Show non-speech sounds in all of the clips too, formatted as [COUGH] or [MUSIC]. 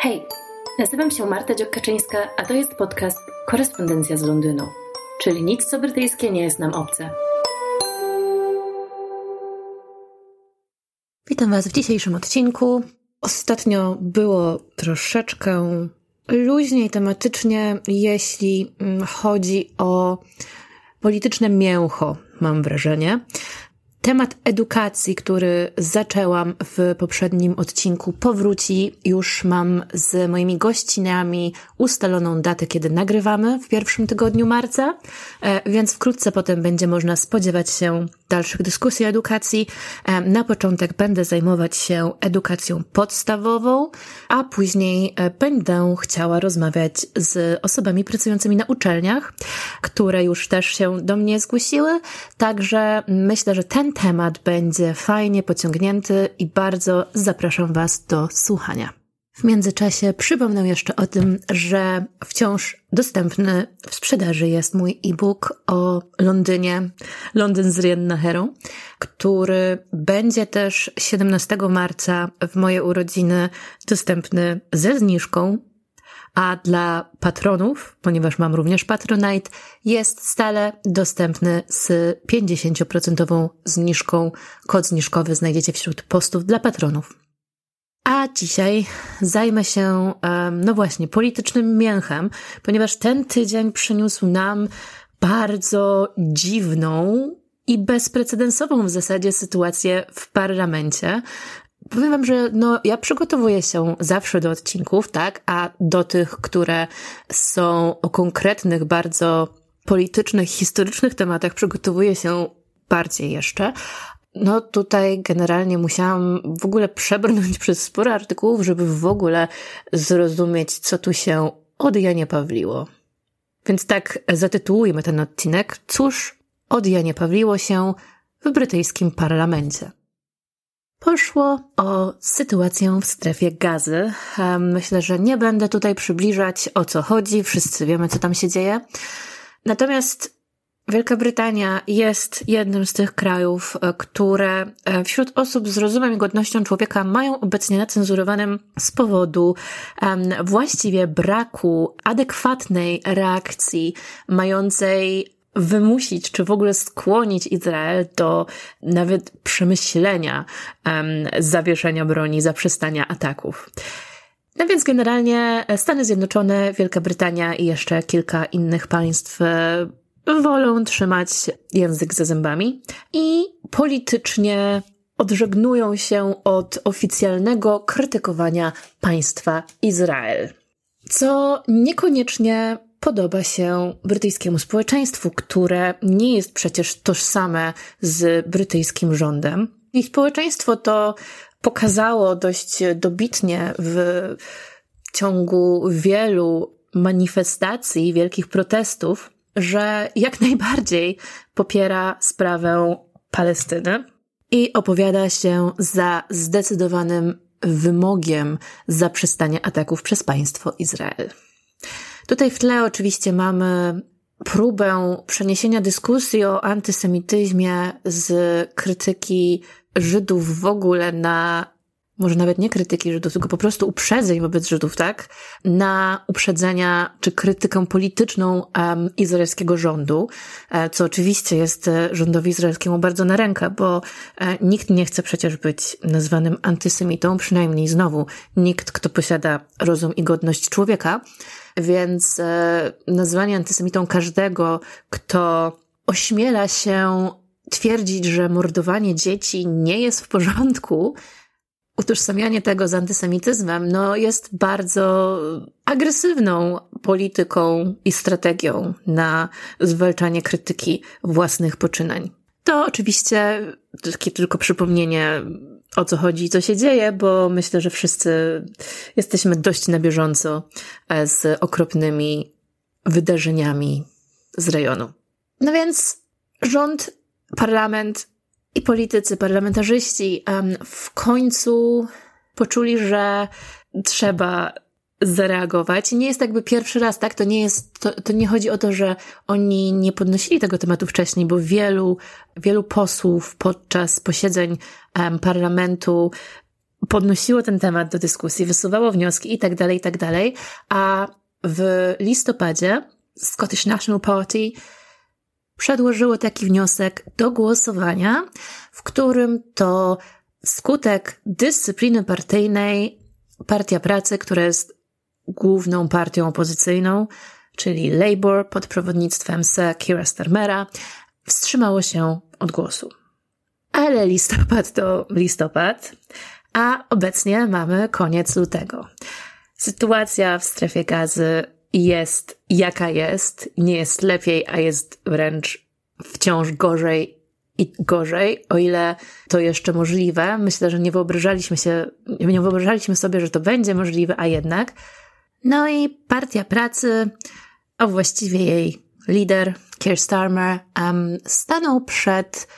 Hej, nazywam się Marta Dziokaczyńska, a to jest podcast Korespondencja z Londynu, czyli nic co brytyjskie nie jest nam obce. Witam Was w dzisiejszym odcinku. Ostatnio było troszeczkę luźniej tematycznie, jeśli mm, chodzi o polityczne mięcho, mam wrażenie. Temat edukacji, który zaczęłam w poprzednim odcinku, powróci. Już mam z moimi gościnami ustaloną datę, kiedy nagrywamy w pierwszym tygodniu marca, e, więc wkrótce potem będzie można spodziewać się dalszych dyskusji o edukacji. Na początek będę zajmować się edukacją podstawową, a później e, będę chciała rozmawiać z osobami pracującymi na uczelniach, które już też się do mnie zgłosiły. Także myślę, że ten temat będzie fajnie pociągnięty i bardzo zapraszam Was do słuchania. W międzyczasie przypomnę jeszcze o tym, że wciąż dostępny w sprzedaży jest mój e-book o Londynie, Londyn z Riennaherą, który będzie też 17 marca w moje urodziny dostępny ze zniżką, a dla patronów, ponieważ mam również Patronite, jest stale dostępny z 50% zniżką. Kod zniżkowy znajdziecie wśród postów dla patronów. A dzisiaj zajmę się, no właśnie, politycznym mięchem, ponieważ ten tydzień przyniósł nam bardzo dziwną i bezprecedensową w zasadzie sytuację w parlamencie. Powiem wam, że no, ja przygotowuję się zawsze do odcinków, tak, a do tych, które są o konkretnych, bardzo politycznych, historycznych tematach przygotowuję się bardziej jeszcze, no tutaj generalnie musiałam w ogóle przebrnąć [LAUGHS] przez sporo artykułów, żeby w ogóle zrozumieć, co tu się od Janie Pawliło. Więc tak zatytułujmy ten odcinek. Cóż od Janie Pawliło się w brytyjskim parlamencie? Poszło o sytuację w strefie gazy. Myślę, że nie będę tutaj przybliżać o co chodzi, wszyscy wiemy, co tam się dzieje. Natomiast Wielka Brytania jest jednym z tych krajów, e, które e, wśród osób z rozumem i godnością człowieka mają obecnie nacenzurowanym z powodu właściwie braku adekwatnej reakcji mającej wymusić, czy w ogóle skłonić Izrael do nawet przemyślenia um, zawieszenia broni, zaprzestania ataków. No więc generalnie Stany Zjednoczone, Wielka Brytania i jeszcze kilka innych państw e, wolą trzymać język za zębami i politycznie odżegnują się od oficjalnego krytykowania państwa Izrael. Co niekoniecznie podoba się brytyjskiemu społeczeństwu, które nie jest przecież tożsame z brytyjskim rządem. I społeczeństwo to pokazało dość dobitnie w ciągu wielu manifestacji, wielkich protestów, że jak [LAUGHS] najbardziej popiera sprawę Palestyny i opowiada się za zdecydowanym wymogiem zaprzestania ataków przez państwo Izrael. Tutaj w tle oczywiście mamy próbę przeniesienia dyskusji o antysemityzmie z krytyki Żydów w ogóle na może nawet nie krytyki Żydów, tylko po prostu uprzedzeń wobec Żydów, tak? Na uprzedzenia czy krytykę polityczną um, izraelskiego rządu, e, co oczywiście jest e, rządowi izraelskiemu bardzo na rękę, bo e, nikt nie chce przecież być nazwanym antysemitą, przynajmniej znowu nikt, kto posiada rozum i godność człowieka, więc nazwanie antysemitą każdego, kto ośmiela się twierdzić, że mordowanie dzieci nie jest w porządku, utożsamianie tego z antysemityzmem no, jest bardzo agresywną polityką i strategią na zwalczanie krytyki własnych poczynań. To oczywiście takie tylko przypomnienie o co chodzi i co się dzieje, bo myślę, że wszyscy jesteśmy dość na bieżąco e, z okropnymi wydarzeniami z rejonu. No więc rząd, parlament i politycy, parlamentarzyści w końcu poczuli, że trzeba zareagować. Nie jest jakby pierwszy raz, tak? To nie jest, to, to nie chodzi o to, że oni nie podnosili tego tematu wcześniej, bo wielu, wielu posłów podczas posiedzeń um, parlamentu podnosiło ten temat do dyskusji, wysuwało wnioski i tak dalej, i tak dalej, a w listopadzie Scottish National Party przedłożyło taki wniosek do głosowania, w którym to skutek dyscypliny partyjnej Partia Pracy, która jest główną partią opozycyjną, czyli Labour pod przewodnictwem Sir Keira Starmera, wstrzymało się od głosu. Ale listopad to listopad, a obecnie mamy koniec lutego. Sytuacja w strefie gazy jest jaka jest, nie jest lepiej, a jest wręcz wciąż gorzej i gorzej, o ile to jeszcze możliwe. Myślę, że nie wyobrażaliśmy się, nie wyobrażaliśmy sobie, że to będzie możliwe, a jednak. No i Partia Pracy, a właściwie jej lider, Keir Starmer, um, stanął przed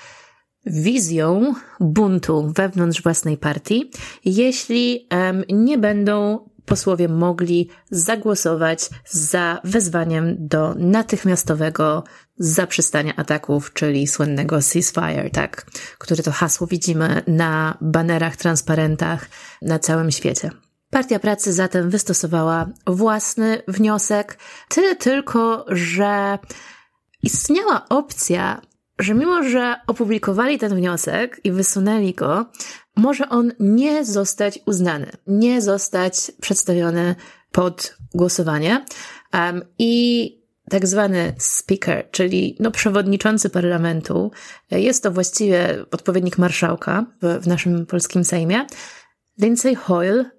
wizją buntu wewnątrz własnej partii, jeśli um, nie będą posłowie mogli zagłosować za wezwaniem do natychmiastowego zaprzestania ataków, czyli słynnego ceasefire, tak, które to hasło widzimy na banerach, transparentach na całym świecie. Partia Pracy zatem wystosowała własny wniosek, tyle tylko, że istniała opcja, że mimo, że opublikowali ten wniosek i wysunęli go, może on nie zostać uznany, nie zostać przedstawiony pod głosowanie. Um, I tak zwany speaker, czyli no, przewodniczący parlamentu, jest to właściwie odpowiednik marszałka w, w naszym polskim Sejmie, Lindsay Hoyle,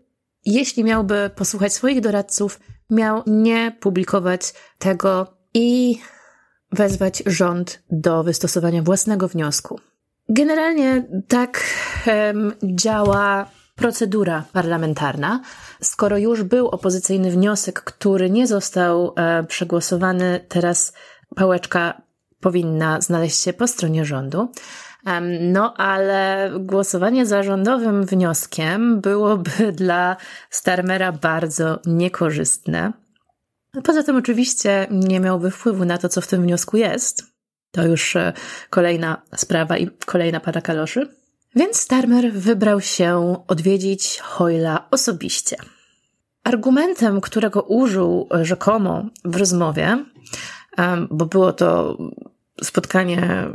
jeśli miałby posłuchać swoich doradców, miał nie publikować tego i wezwać rząd do wystosowania własnego wniosku. Generalnie tak um, działa procedura parlamentarna. Skoro już był opozycyjny wniosek, który nie został e, przegłosowany, teraz pałeczka powinna znaleźć się po stronie rządu. No, ale głosowanie za rządowym wnioskiem byłoby [LAUGHS] dla Starmera bardzo niekorzystne. Poza tym, oczywiście, nie miałby wpływu na to, co w tym wniosku jest. To już e, kolejna sprawa i kolejna para kaloszy. Więc Starmer wybrał się odwiedzić Hoyla osobiście. Argumentem, którego użył rzekomo w rozmowie, bo było to spotkanie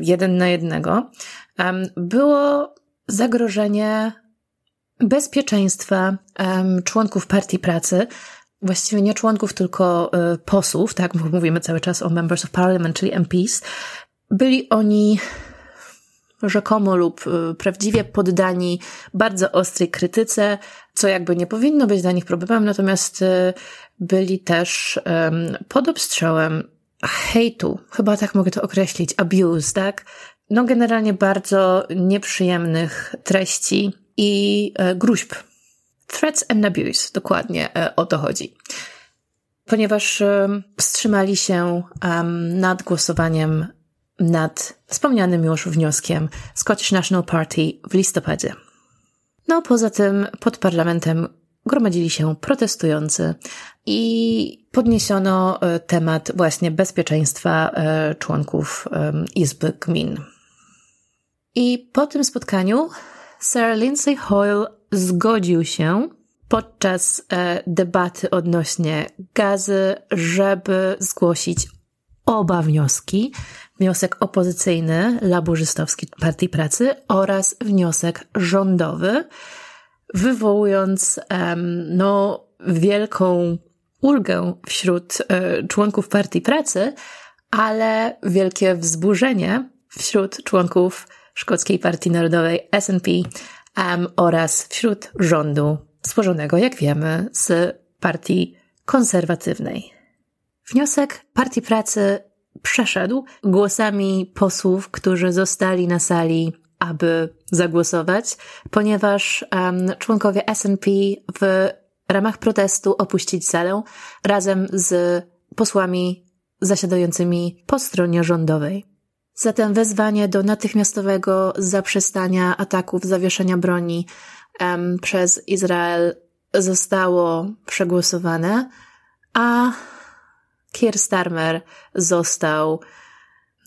jeden na jednego, było zagrożenie bezpieczeństwa członków partii pracy, właściwie nie członków, tylko e, posłów, tak, mówimy cały czas o Members of Parliament, czyli MPs. Byli oni rzekomo lub y, prawdziwie poddani bardzo ostrej krytyce, co jakby nie powinno być dla nich problemem, natomiast y, byli też pod obstrzałem hejtu, chyba tak mogę to określić, abuse, tak? No generalnie bardzo nieprzyjemnych treści i e, gruźb. Threats and abuse, dokładnie e, o to chodzi. Ponieważ wstrzymali się nad głosowaniem nad wspomnianym już wnioskiem Scottish National Party w listopadzie. No, poza tym pod parlamentem gromadzili się protestujący i podniesiono e, temat właśnie bezpieczeństwa e, członków Izby Gmin. I po tym spotkaniu Sir Lindsay Hoyle zgodził się podczas e, debaty odnośnie gazy, żeby zgłosić oba wnioski, wniosek opozycyjny laburzystowski Partii Pracy oraz wniosek rządowy, wywołując no, wielką ulgę wśród e, członków Partii Pracy, ale wielkie wzburzenie wśród członków Szkockiej Partii Narodowej SNP um, oraz wśród rządu złożonego, jak wiemy, z partii konserwatywnej. Wniosek Partii Pracy przeszedł głosami posłów, którzy zostali na sali, aby zagłosować, ponieważ um, członkowie SNP w ramach protestu opuścić salę razem z posłami zasiadającymi po stronie rządowej. Zatem wezwanie do natychmiastowego zaprzestania ataków, zawieszenia broni przez Izrael zostało przegłosowane, a Kier Starmer został,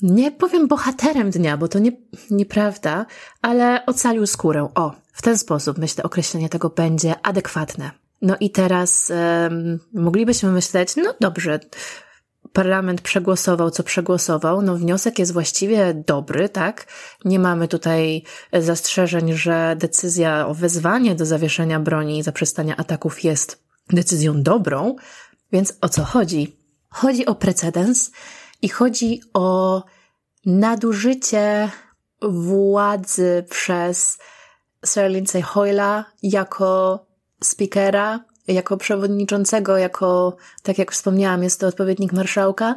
nie powiem bohaterem dnia, bo to nie, nieprawda, ale ocalił skórę. O, W ten sposób, myślę, określenie tego będzie adekwatne. No i teraz um, moglibyśmy myśleć, no dobrze, parlament przegłosował, co przegłosował, no wniosek jest właściwie dobry, tak? Nie mamy tutaj zastrzeżeń, że decyzja o wezwanie do zawieszenia broni i zaprzestania ataków jest decyzją dobrą, więc o co chodzi? Chodzi o precedens i chodzi o nadużycie władzy przez Sir Lindsay Hoyla jako speakera, jako przewodniczącego, jako, tak jak wspomniałam, jest to odpowiednik marszałka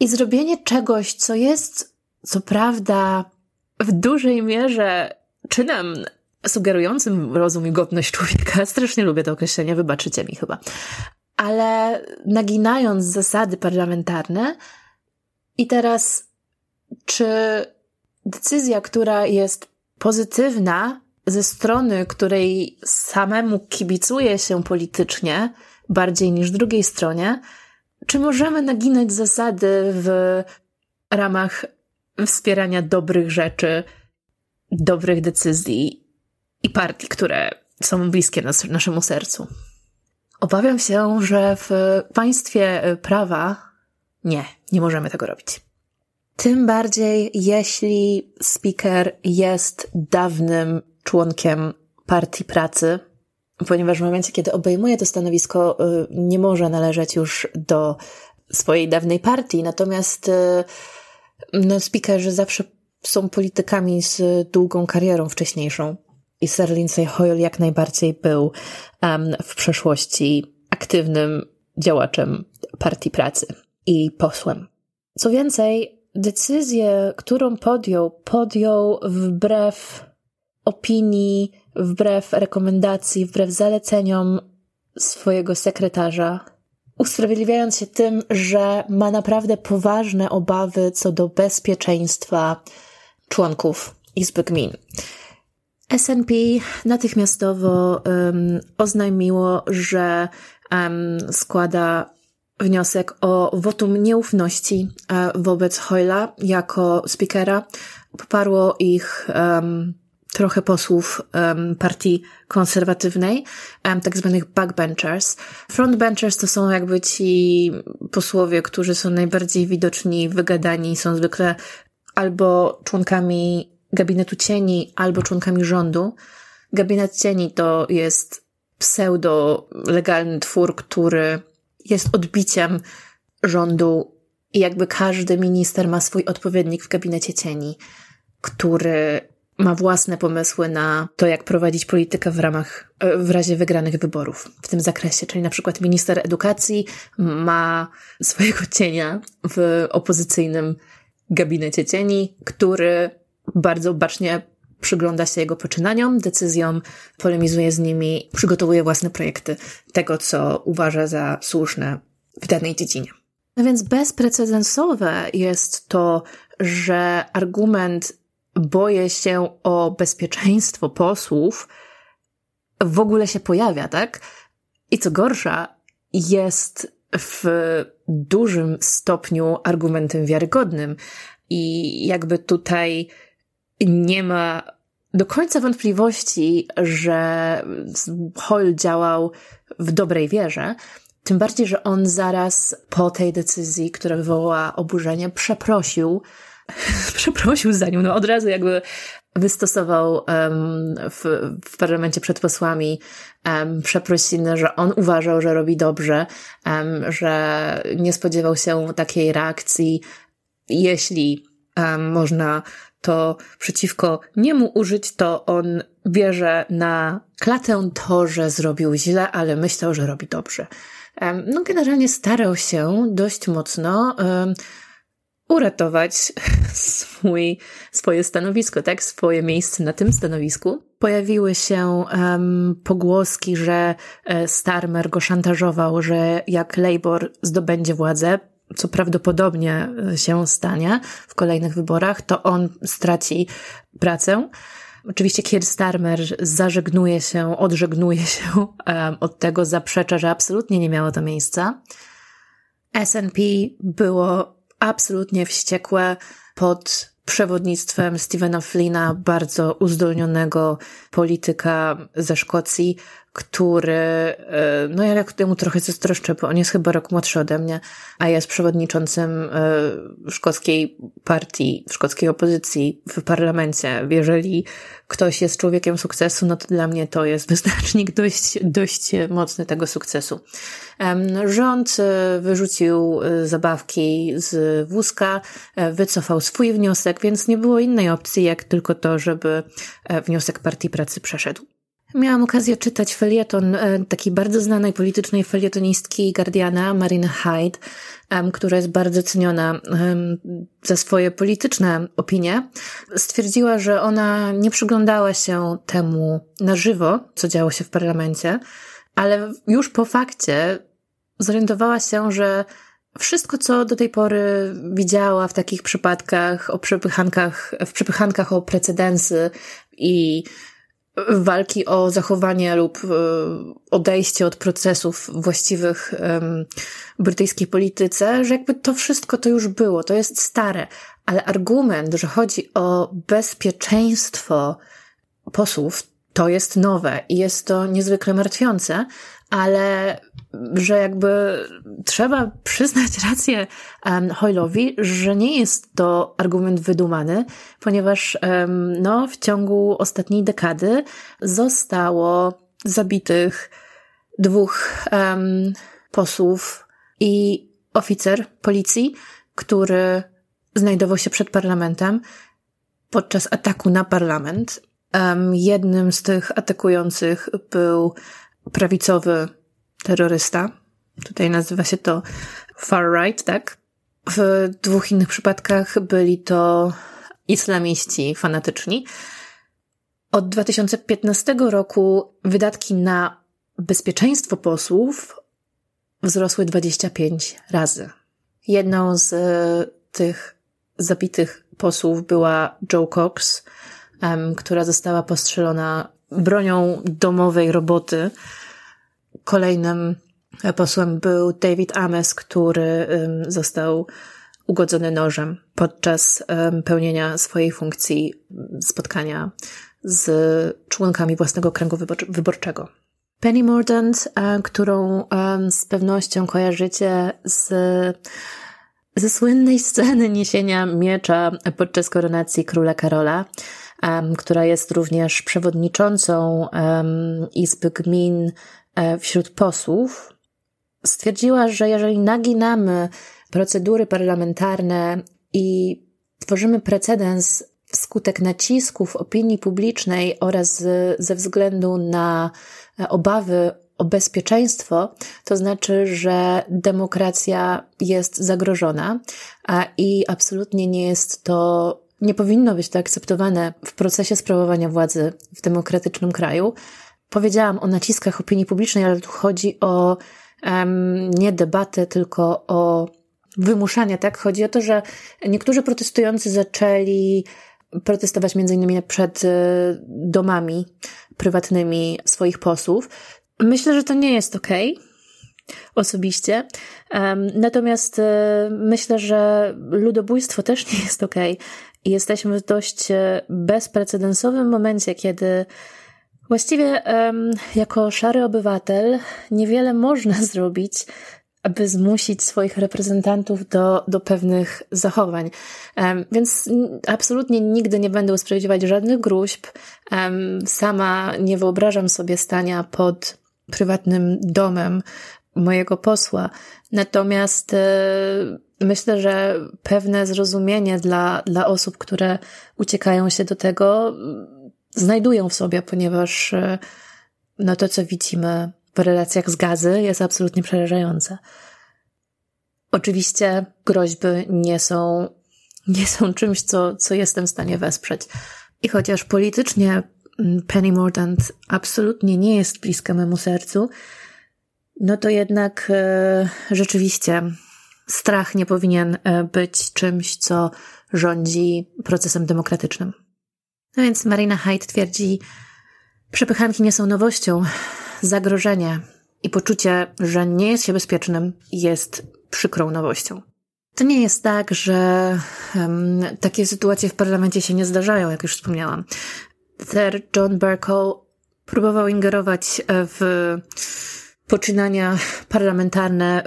i zrobienie czegoś, co jest, co prawda, w dużej mierze czynem sugerującym rozum i godność człowieka. [LAUGHS] Strasznie lubię to określenie, wybaczycie mi chyba. Ale naginając zasady parlamentarne i teraz, czy decyzja, która jest pozytywna ze strony, której samemu kibicuje się politycznie, bardziej niż drugiej stronie, czy możemy naginać zasady w ramach wspierania dobrych rzeczy, dobrych decyzji i partii, które są bliskie nas, naszemu sercu? Obawiam się, że w państwie prawa nie, nie możemy tego robić. Tym bardziej, jeśli speaker jest dawnym członkiem partii pracy, ponieważ w momencie, kiedy obejmuje to stanowisko, y, nie może należeć już do swojej dawnej partii, natomiast y, no, speakerzy zawsze są politykami z długą karierą wcześniejszą. I Sir Lindsay Hoyle jak najbardziej był um, w przeszłości aktywnym działaczem partii pracy i posłem. Co więcej, decyzję, którą podjął, podjął wbrew opinii, wbrew rekomendacji, wbrew zaleceniom swojego sekretarza, usprawiedliwiając się tym, że ma naprawdę poważne obawy co do bezpieczeństwa członków Izby Gmin. SNP natychmiastowo um, oznajmiło, że um, składa wniosek o wotum nieufności e, wobec Hoyla jako speakera. Poparło ich um, trochę posłów um, partii konserwatywnej, um, tak zwanych backbenchers. Frontbenchers to są jakby ci posłowie, którzy są najbardziej widoczni, wygadani, są zwykle albo członkami gabinetu cieni, albo członkami rządu. Gabinet cieni to jest pseudo legalny twór, który jest odbiciem rządu i jakby każdy minister ma swój odpowiednik w gabinecie cieni, który ma własne pomysły na to, jak prowadzić politykę w ramach, w razie wygranych wyborów w tym zakresie. Czyli na przykład minister edukacji ma swojego [LAUGHS] cienia w opozycyjnym gabinecie cieni, który bardzo bacznie przygląda się jego poczynaniom, decyzjom, polemizuje z nimi, przygotowuje własne projekty tego, co uważa za słuszne w danej dziedzinie. No więc bezprecedensowe jest to, że argument boję się o bezpieczeństwo posłów w ogóle się pojawia, tak? I co gorsza, jest w dużym stopniu argumentem wiarygodnym. I jakby tutaj nie ma do końca wątpliwości, że Hoyle działał w dobrej wierze, tym bardziej, że on zaraz po tej decyzji, która wywołała oburzenie, przeprosił, [LAUGHS] przeprosił za nią, no od razu jakby wystosował um, w, w parlamencie przed posłami um, przeprosiny, że on uważał, że robi dobrze, um, że nie spodziewał się takiej reakcji, jeśli um, można to przeciwko niemu użyć, to on bierze na klatę to, że zrobił źle, ale myślał, że robi dobrze. No, generalnie starał się dość mocno uratować [LAUGHS] swój, swoje stanowisko, tak? Swoje miejsce na tym stanowisku. Pojawiły się um, pogłoski, że e, Starmer go szantażował, że jak Labour zdobędzie władzę, co prawdopodobnie e, się stanie w kolejnych wyborach, to on straci pracę. Oczywiście Keir Starmer zażegnuje się, odżegnuje się um, od tego, zaprzecza, że absolutnie nie miało to miejsca. SNP było absolutnie wściekłe pod przewodnictwem Stephena Flina, bardzo uzdolnionego polityka ze Szkocji, który, e, no ja temu trochę zazdroszczę, bo on jest chyba rok młodszy ode mnie, a jest przewodniczącym e, szkockiej partii, szkockiej opozycji w parlamencie. Jeżeli ktoś jest człowiekiem sukcesu, no to dla mnie to jest [LAUGHS] wyznacznik dość, dość mocny tego sukcesu. Rząd e, wyrzucił zabawki z wózka, wycofał swój wniosek, więc nie było innej opcji, jak tylko to, żeby wniosek Partii Pracy przeszedł. Miałam okazję czytać felieton e, takiej bardzo znanej politycznej felietonistki Guardiana, Marina Hyde, która jest bardzo ceniona za swoje polityczne opinie. Stwierdziła, że ona nie przyglądała się temu na żywo, co działo się w parlamencie, ale już po fakcie zorientowała się, że wszystko, co do tej pory widziała w takich przypadkach, o przepychankach, w przepychankach o precedensy i walki o zachowanie lub e, odejście od procesów właściwych brytyjskiej polityce, że jakby to wszystko to już było, to jest stare, ale argument, że chodzi o bezpieczeństwo posłów, to jest nowe i jest to niezwykle martwiące, ale że jakby trzeba przyznać [LAUGHS] rację um, Hoylowi, że nie jest to argument wydumany, ponieważ um, no, w ciągu ostatniej dekady zostało zabitych dwóch um, posłów i oficer policji, który znajdował się przed parlamentem podczas ataku na parlament. Um, jednym z tych atakujących był prawicowy terrorysta. Tutaj nazywa się to far right, tak? W dwóch innych przypadkach byli to islamiści fanatyczni. Od 2015 roku wydatki na bezpieczeństwo posłów wzrosły 25 razy. Jedną z tych zabitych posłów była Joe Cox, która została postrzelona bronią domowej roboty. Kolejnym posłem był David Ames, który został ugodzony nożem podczas pełnienia swojej funkcji spotkania z członkami własnego kręgu wyborczego. Penny Mordaunt, e, którą z pewnością kojarzycie z ze słynnej sceny niesienia miecza podczas koronacji króla Karola, która jest również przewodniczącą Izby Gmin um, wśród posłów, stwierdziła, że jeżeli naginamy procedury parlamentarne i tworzymy precedens wskutek nacisków opinii publicznej oraz ze względu na e, obawy o bezpieczeństwo, to znaczy, że demokracja jest zagrożona a i absolutnie nie jest to, nie powinno być to akceptowane w procesie sprawowania władzy w demokratycznym kraju. Powiedziałam o naciskach opinii publicznej, ale tu chodzi o um, nie debatę, tylko o wymuszanie, tak? Chodzi o to, że niektórzy protestujący zaczęli protestować między innymi przed e, domami prywatnymi swoich posłów, Myślę, że to nie jest okej. Okay osobiście. Natomiast e, myślę, że ludobójstwo też nie jest okej. Jesteśmy w dość e, bezprecedensowym momencie, kiedy właściwie jako szary obywatel niewiele można [LAUGHS] zrobić, aby zmusić swoich reprezentantów do, do pewnych zachowań. Więc absolutnie nigdy nie będę usprawiedliwiać żadnych gruźb. Sama nie wyobrażam sobie stania pod prywatnym domem mojego posła. Natomiast e, myślę, że pewne zrozumienie dla, dla osób, które uciekają się do tego, znajdują w sobie, ponieważ e, no to, co widzimy w relacjach z gazy, jest absolutnie przerażające. Oczywiście groźby nie są, nie są czymś, co, co jestem w stanie wesprzeć. I chociaż politycznie Mm, Penny Mordant absolutnie nie jest bliska memu sercu, no to jednak e, rzeczywiście strach nie powinien e, być czymś, co rządzi procesem demokratycznym. No więc Marina Hyde twierdzi, przepychanki nie są nowością, zagrożenie i poczucie, że nie jest się bezpiecznym, jest przykrą nowością. To nie jest tak, że um, takie sytuacje w parlamencie się nie zdarzają, jak już wspomniałam. Sir John Bercow próbował ingerować w poczynania parlamentarne,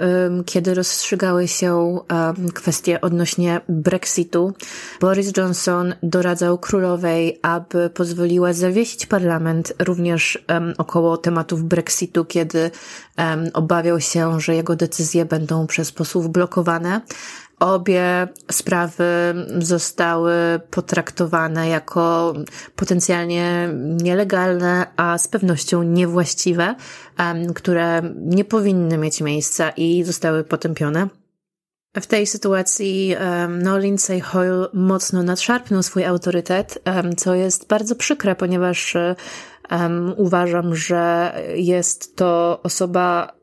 kiedy rozstrzygały się kwestie odnośnie Brexitu. Boris Johnson doradzał królowej, aby pozwoliła zawiesić parlament również około tematów Brexitu, kiedy obawiał się, że jego decyzje będą przez posłów blokowane. Obie sprawy zostały potraktowane jako potencjalnie nielegalne, a z pewnością niewłaściwe, które nie powinny mieć miejsca i zostały potępione. W tej sytuacji no, Lindsay Hoyle mocno nadszarpnął swój autorytet, co jest bardzo przykre, ponieważ uważam, że jest to osoba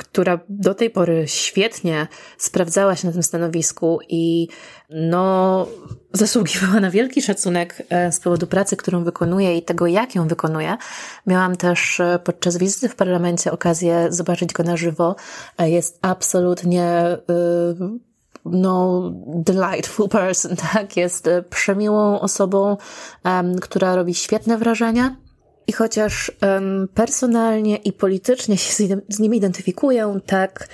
która do tej pory świetnie sprawdzała się na tym stanowisku i no, zasługiwała na wielki szacunek e, z powodu pracy, którą wykonuje i tego, jak ją wykonuje. Miałam też e, podczas wizyty w parlamencie okazję zobaczyć go na żywo. E, jest absolutnie no, delightful person, [LAUGHS] tak? Jest przemiłą osobą, która robi świetne wrażenie i chociaż um, personalnie i politycznie się z, z nim identyfikuję, tak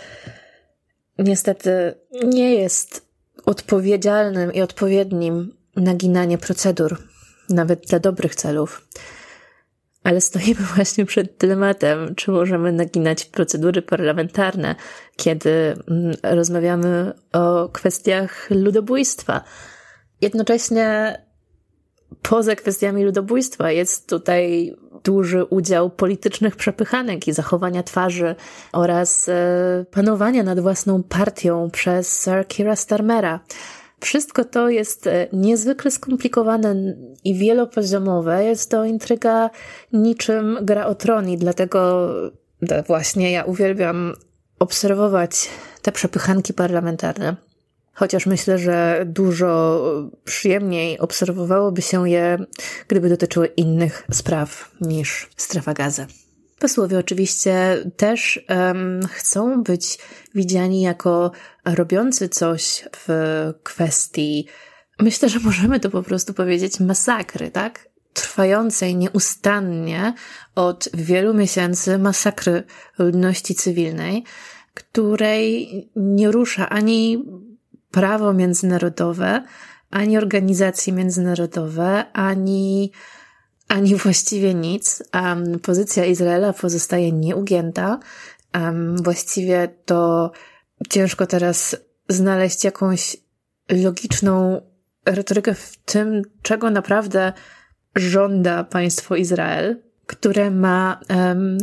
niestety nie jest odpowiedzialnym i odpowiednim naginanie procedur, nawet dla dobrych celów. Ale stoimy [LAUGHS] właśnie przed dylematem, czy możemy naginać procedury parlamentarne, kiedy mm, rozmawiamy o kwestiach ludobójstwa. Jednocześnie poza kwestiami ludobójstwa jest tutaj duży udział politycznych przepychanek i zachowania twarzy oraz e, panowania nad własną partią przez Sir Kira Starmera. Wszystko to jest e, niezwykle skomplikowane i wielopoziomowe. Jest to intryga niczym gra o tron i dlatego właśnie ja uwielbiam obserwować te przepychanki parlamentarne chociaż myślę, że dużo przyjemniej obserwowałoby się je, gdyby dotyczyły innych spraw niż strefa gazy. Posłowie oczywiście też um, chcą być widziani jako robiący coś w kwestii, myślę, że możemy to po prostu powiedzieć, masakry, tak? Trwającej nieustannie od wielu miesięcy masakry ludności cywilnej, której nie rusza ani prawo międzynarodowe, ani organizacje międzynarodowe, ani, ani właściwie nic. Um, pozycja Izraela pozostaje nieugięta. Um, właściwie to ciężko teraz znaleźć jakąś logiczną retorykę w tym, czego naprawdę żąda państwo Izrael, które ma um,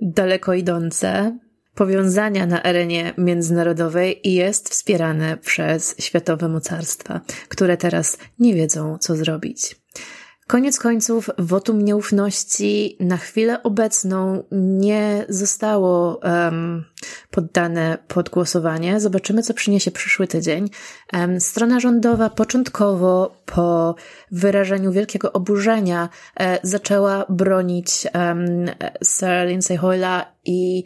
daleko idące powiązania na arenie międzynarodowej i jest wspierane przez światowe mocarstwa, które teraz nie wiedzą, co zrobić. Koniec końców, wotum nieufności na chwilę obecną nie zostało um, poddane pod głosowanie. Zobaczymy, co przyniesie przyszły tydzień. Um, strona rządowa początkowo po wyrażeniu wielkiego oburzenia e, zaczęła bronić um, Sir Lindsay Hoyla i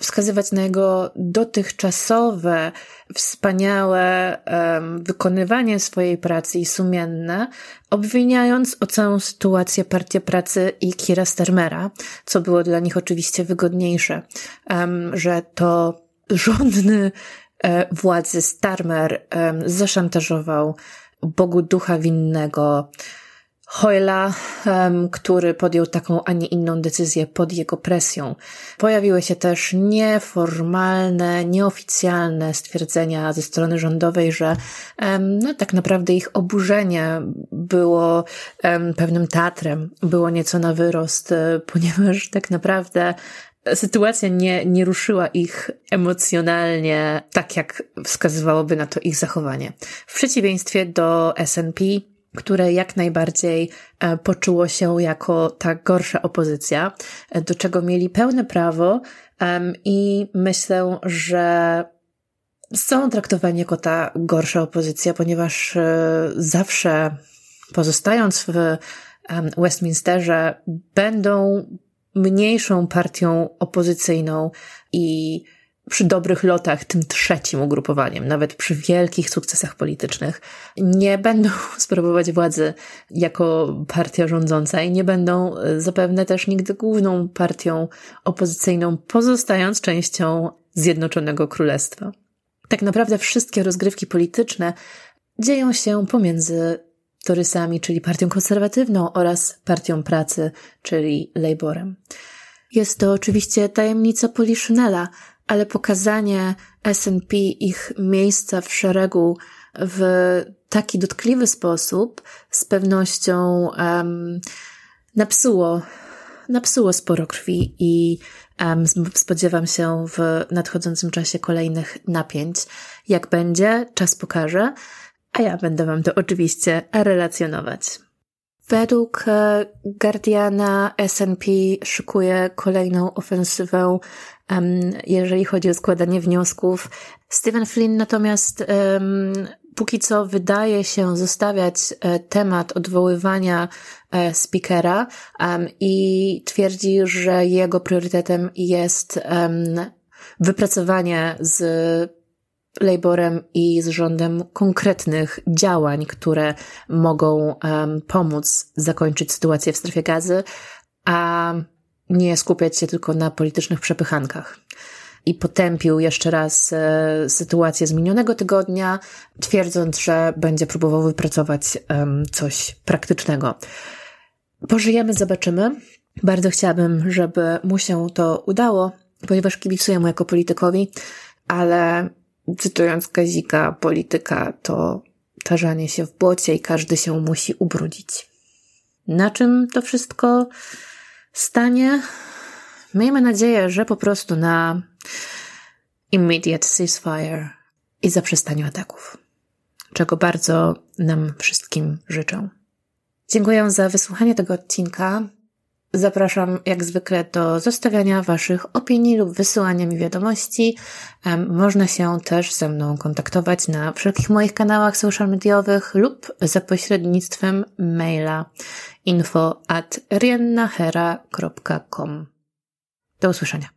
wskazywać na jego dotychczasowe, wspaniałe um, wykonywanie swojej pracy i sumienne, obwiniając o całą sytuację Partię Pracy i Kira Starmera, co było dla nich oczywiście wygodniejsze, um, że to rządny e, władzy Starmer um, zaszantażował Bogu Ducha Winnego, Hoyla, który podjął taką, a nie inną decyzję pod jego presją. Pojawiły się też nieformalne, nieoficjalne stwierdzenia ze strony rządowej, że no, tak naprawdę ich oburzenie było pewnym teatrem, było nieco na wyrost, e, ponieważ tak naprawdę sytuacja nie, nie ruszyła ich emocjonalnie tak, jak wskazywałoby na to ich zachowanie. W przeciwieństwie do SNP, które jak najbardziej e, poczuło się jako ta gorsza opozycja, e, do czego mieli pełne prawo i myślę, że są traktowani jako ta gorsza opozycja, ponieważ e, zawsze pozostając w Westminsterze będą mniejszą partią opozycyjną i przy dobrych lotach tym trzecim ugrupowaniem, nawet przy wielkich sukcesach politycznych, nie będą [LAUGHS] sprawować władzy jako partia rządząca i nie będą e, zapewne też nigdy główną partią opozycyjną, pozostając częścią Zjednoczonego Królestwa. Tak naprawdę wszystkie rozgrywki polityczne dzieją się pomiędzy Torysami, czyli partią konserwatywną oraz partią pracy, czyli Laborem. Jest to oczywiście tajemnica Poliszynela, ale pokazanie S&P ich miejsca w szeregu w taki dotkliwy sposób z pewnością um, napsuło, napsuło sporo krwi i um, spodziewam się w nadchodzącym czasie kolejnych napięć. Jak będzie, czas pokaże, a ja będę Wam to oczywiście relacjonować. Według e, Guardiana S&P szykuje kolejną ofensywę, jeżeli chodzi o składanie wniosków. Stephen Flynn natomiast póki co wydaje się zostawiać e, temat odwoływania e, speakera i twierdzi, że jego priorytetem jest wypracowanie z Laborem i z rządem konkretnych działań, które mogą um, pomóc zakończyć sytuację w strefie gazy, a nie skupiać się tylko na politycznych przepychankach. I potępił jeszcze raz e, sytuację z minionego tygodnia, twierdząc, że będzie próbował wypracować um, coś praktycznego. Pożyjemy, zobaczymy. Bardzo chciałabym, żeby mu się to udało, ponieważ kibicuję mu jako politykowi, ale cytując Kazika, polityka to tarzanie się w błocie i każdy się musi ubrudzić. Na czym to wszystko stanie? Miejmy nadzieję, że po prostu na immediate ceasefire i zaprzestaniu ataków, czego bardzo nam wszystkim życzę. Dziękuję za wysłuchanie tego odcinka. Zapraszam jak zwykle do zostawiania Waszych opinii lub wysyłania mi wiadomości. Można się też ze mną kontaktować na wszelkich moich kanałach social mediowych lub za pośrednictwem maila info at riennahera.com. Do usłyszenia.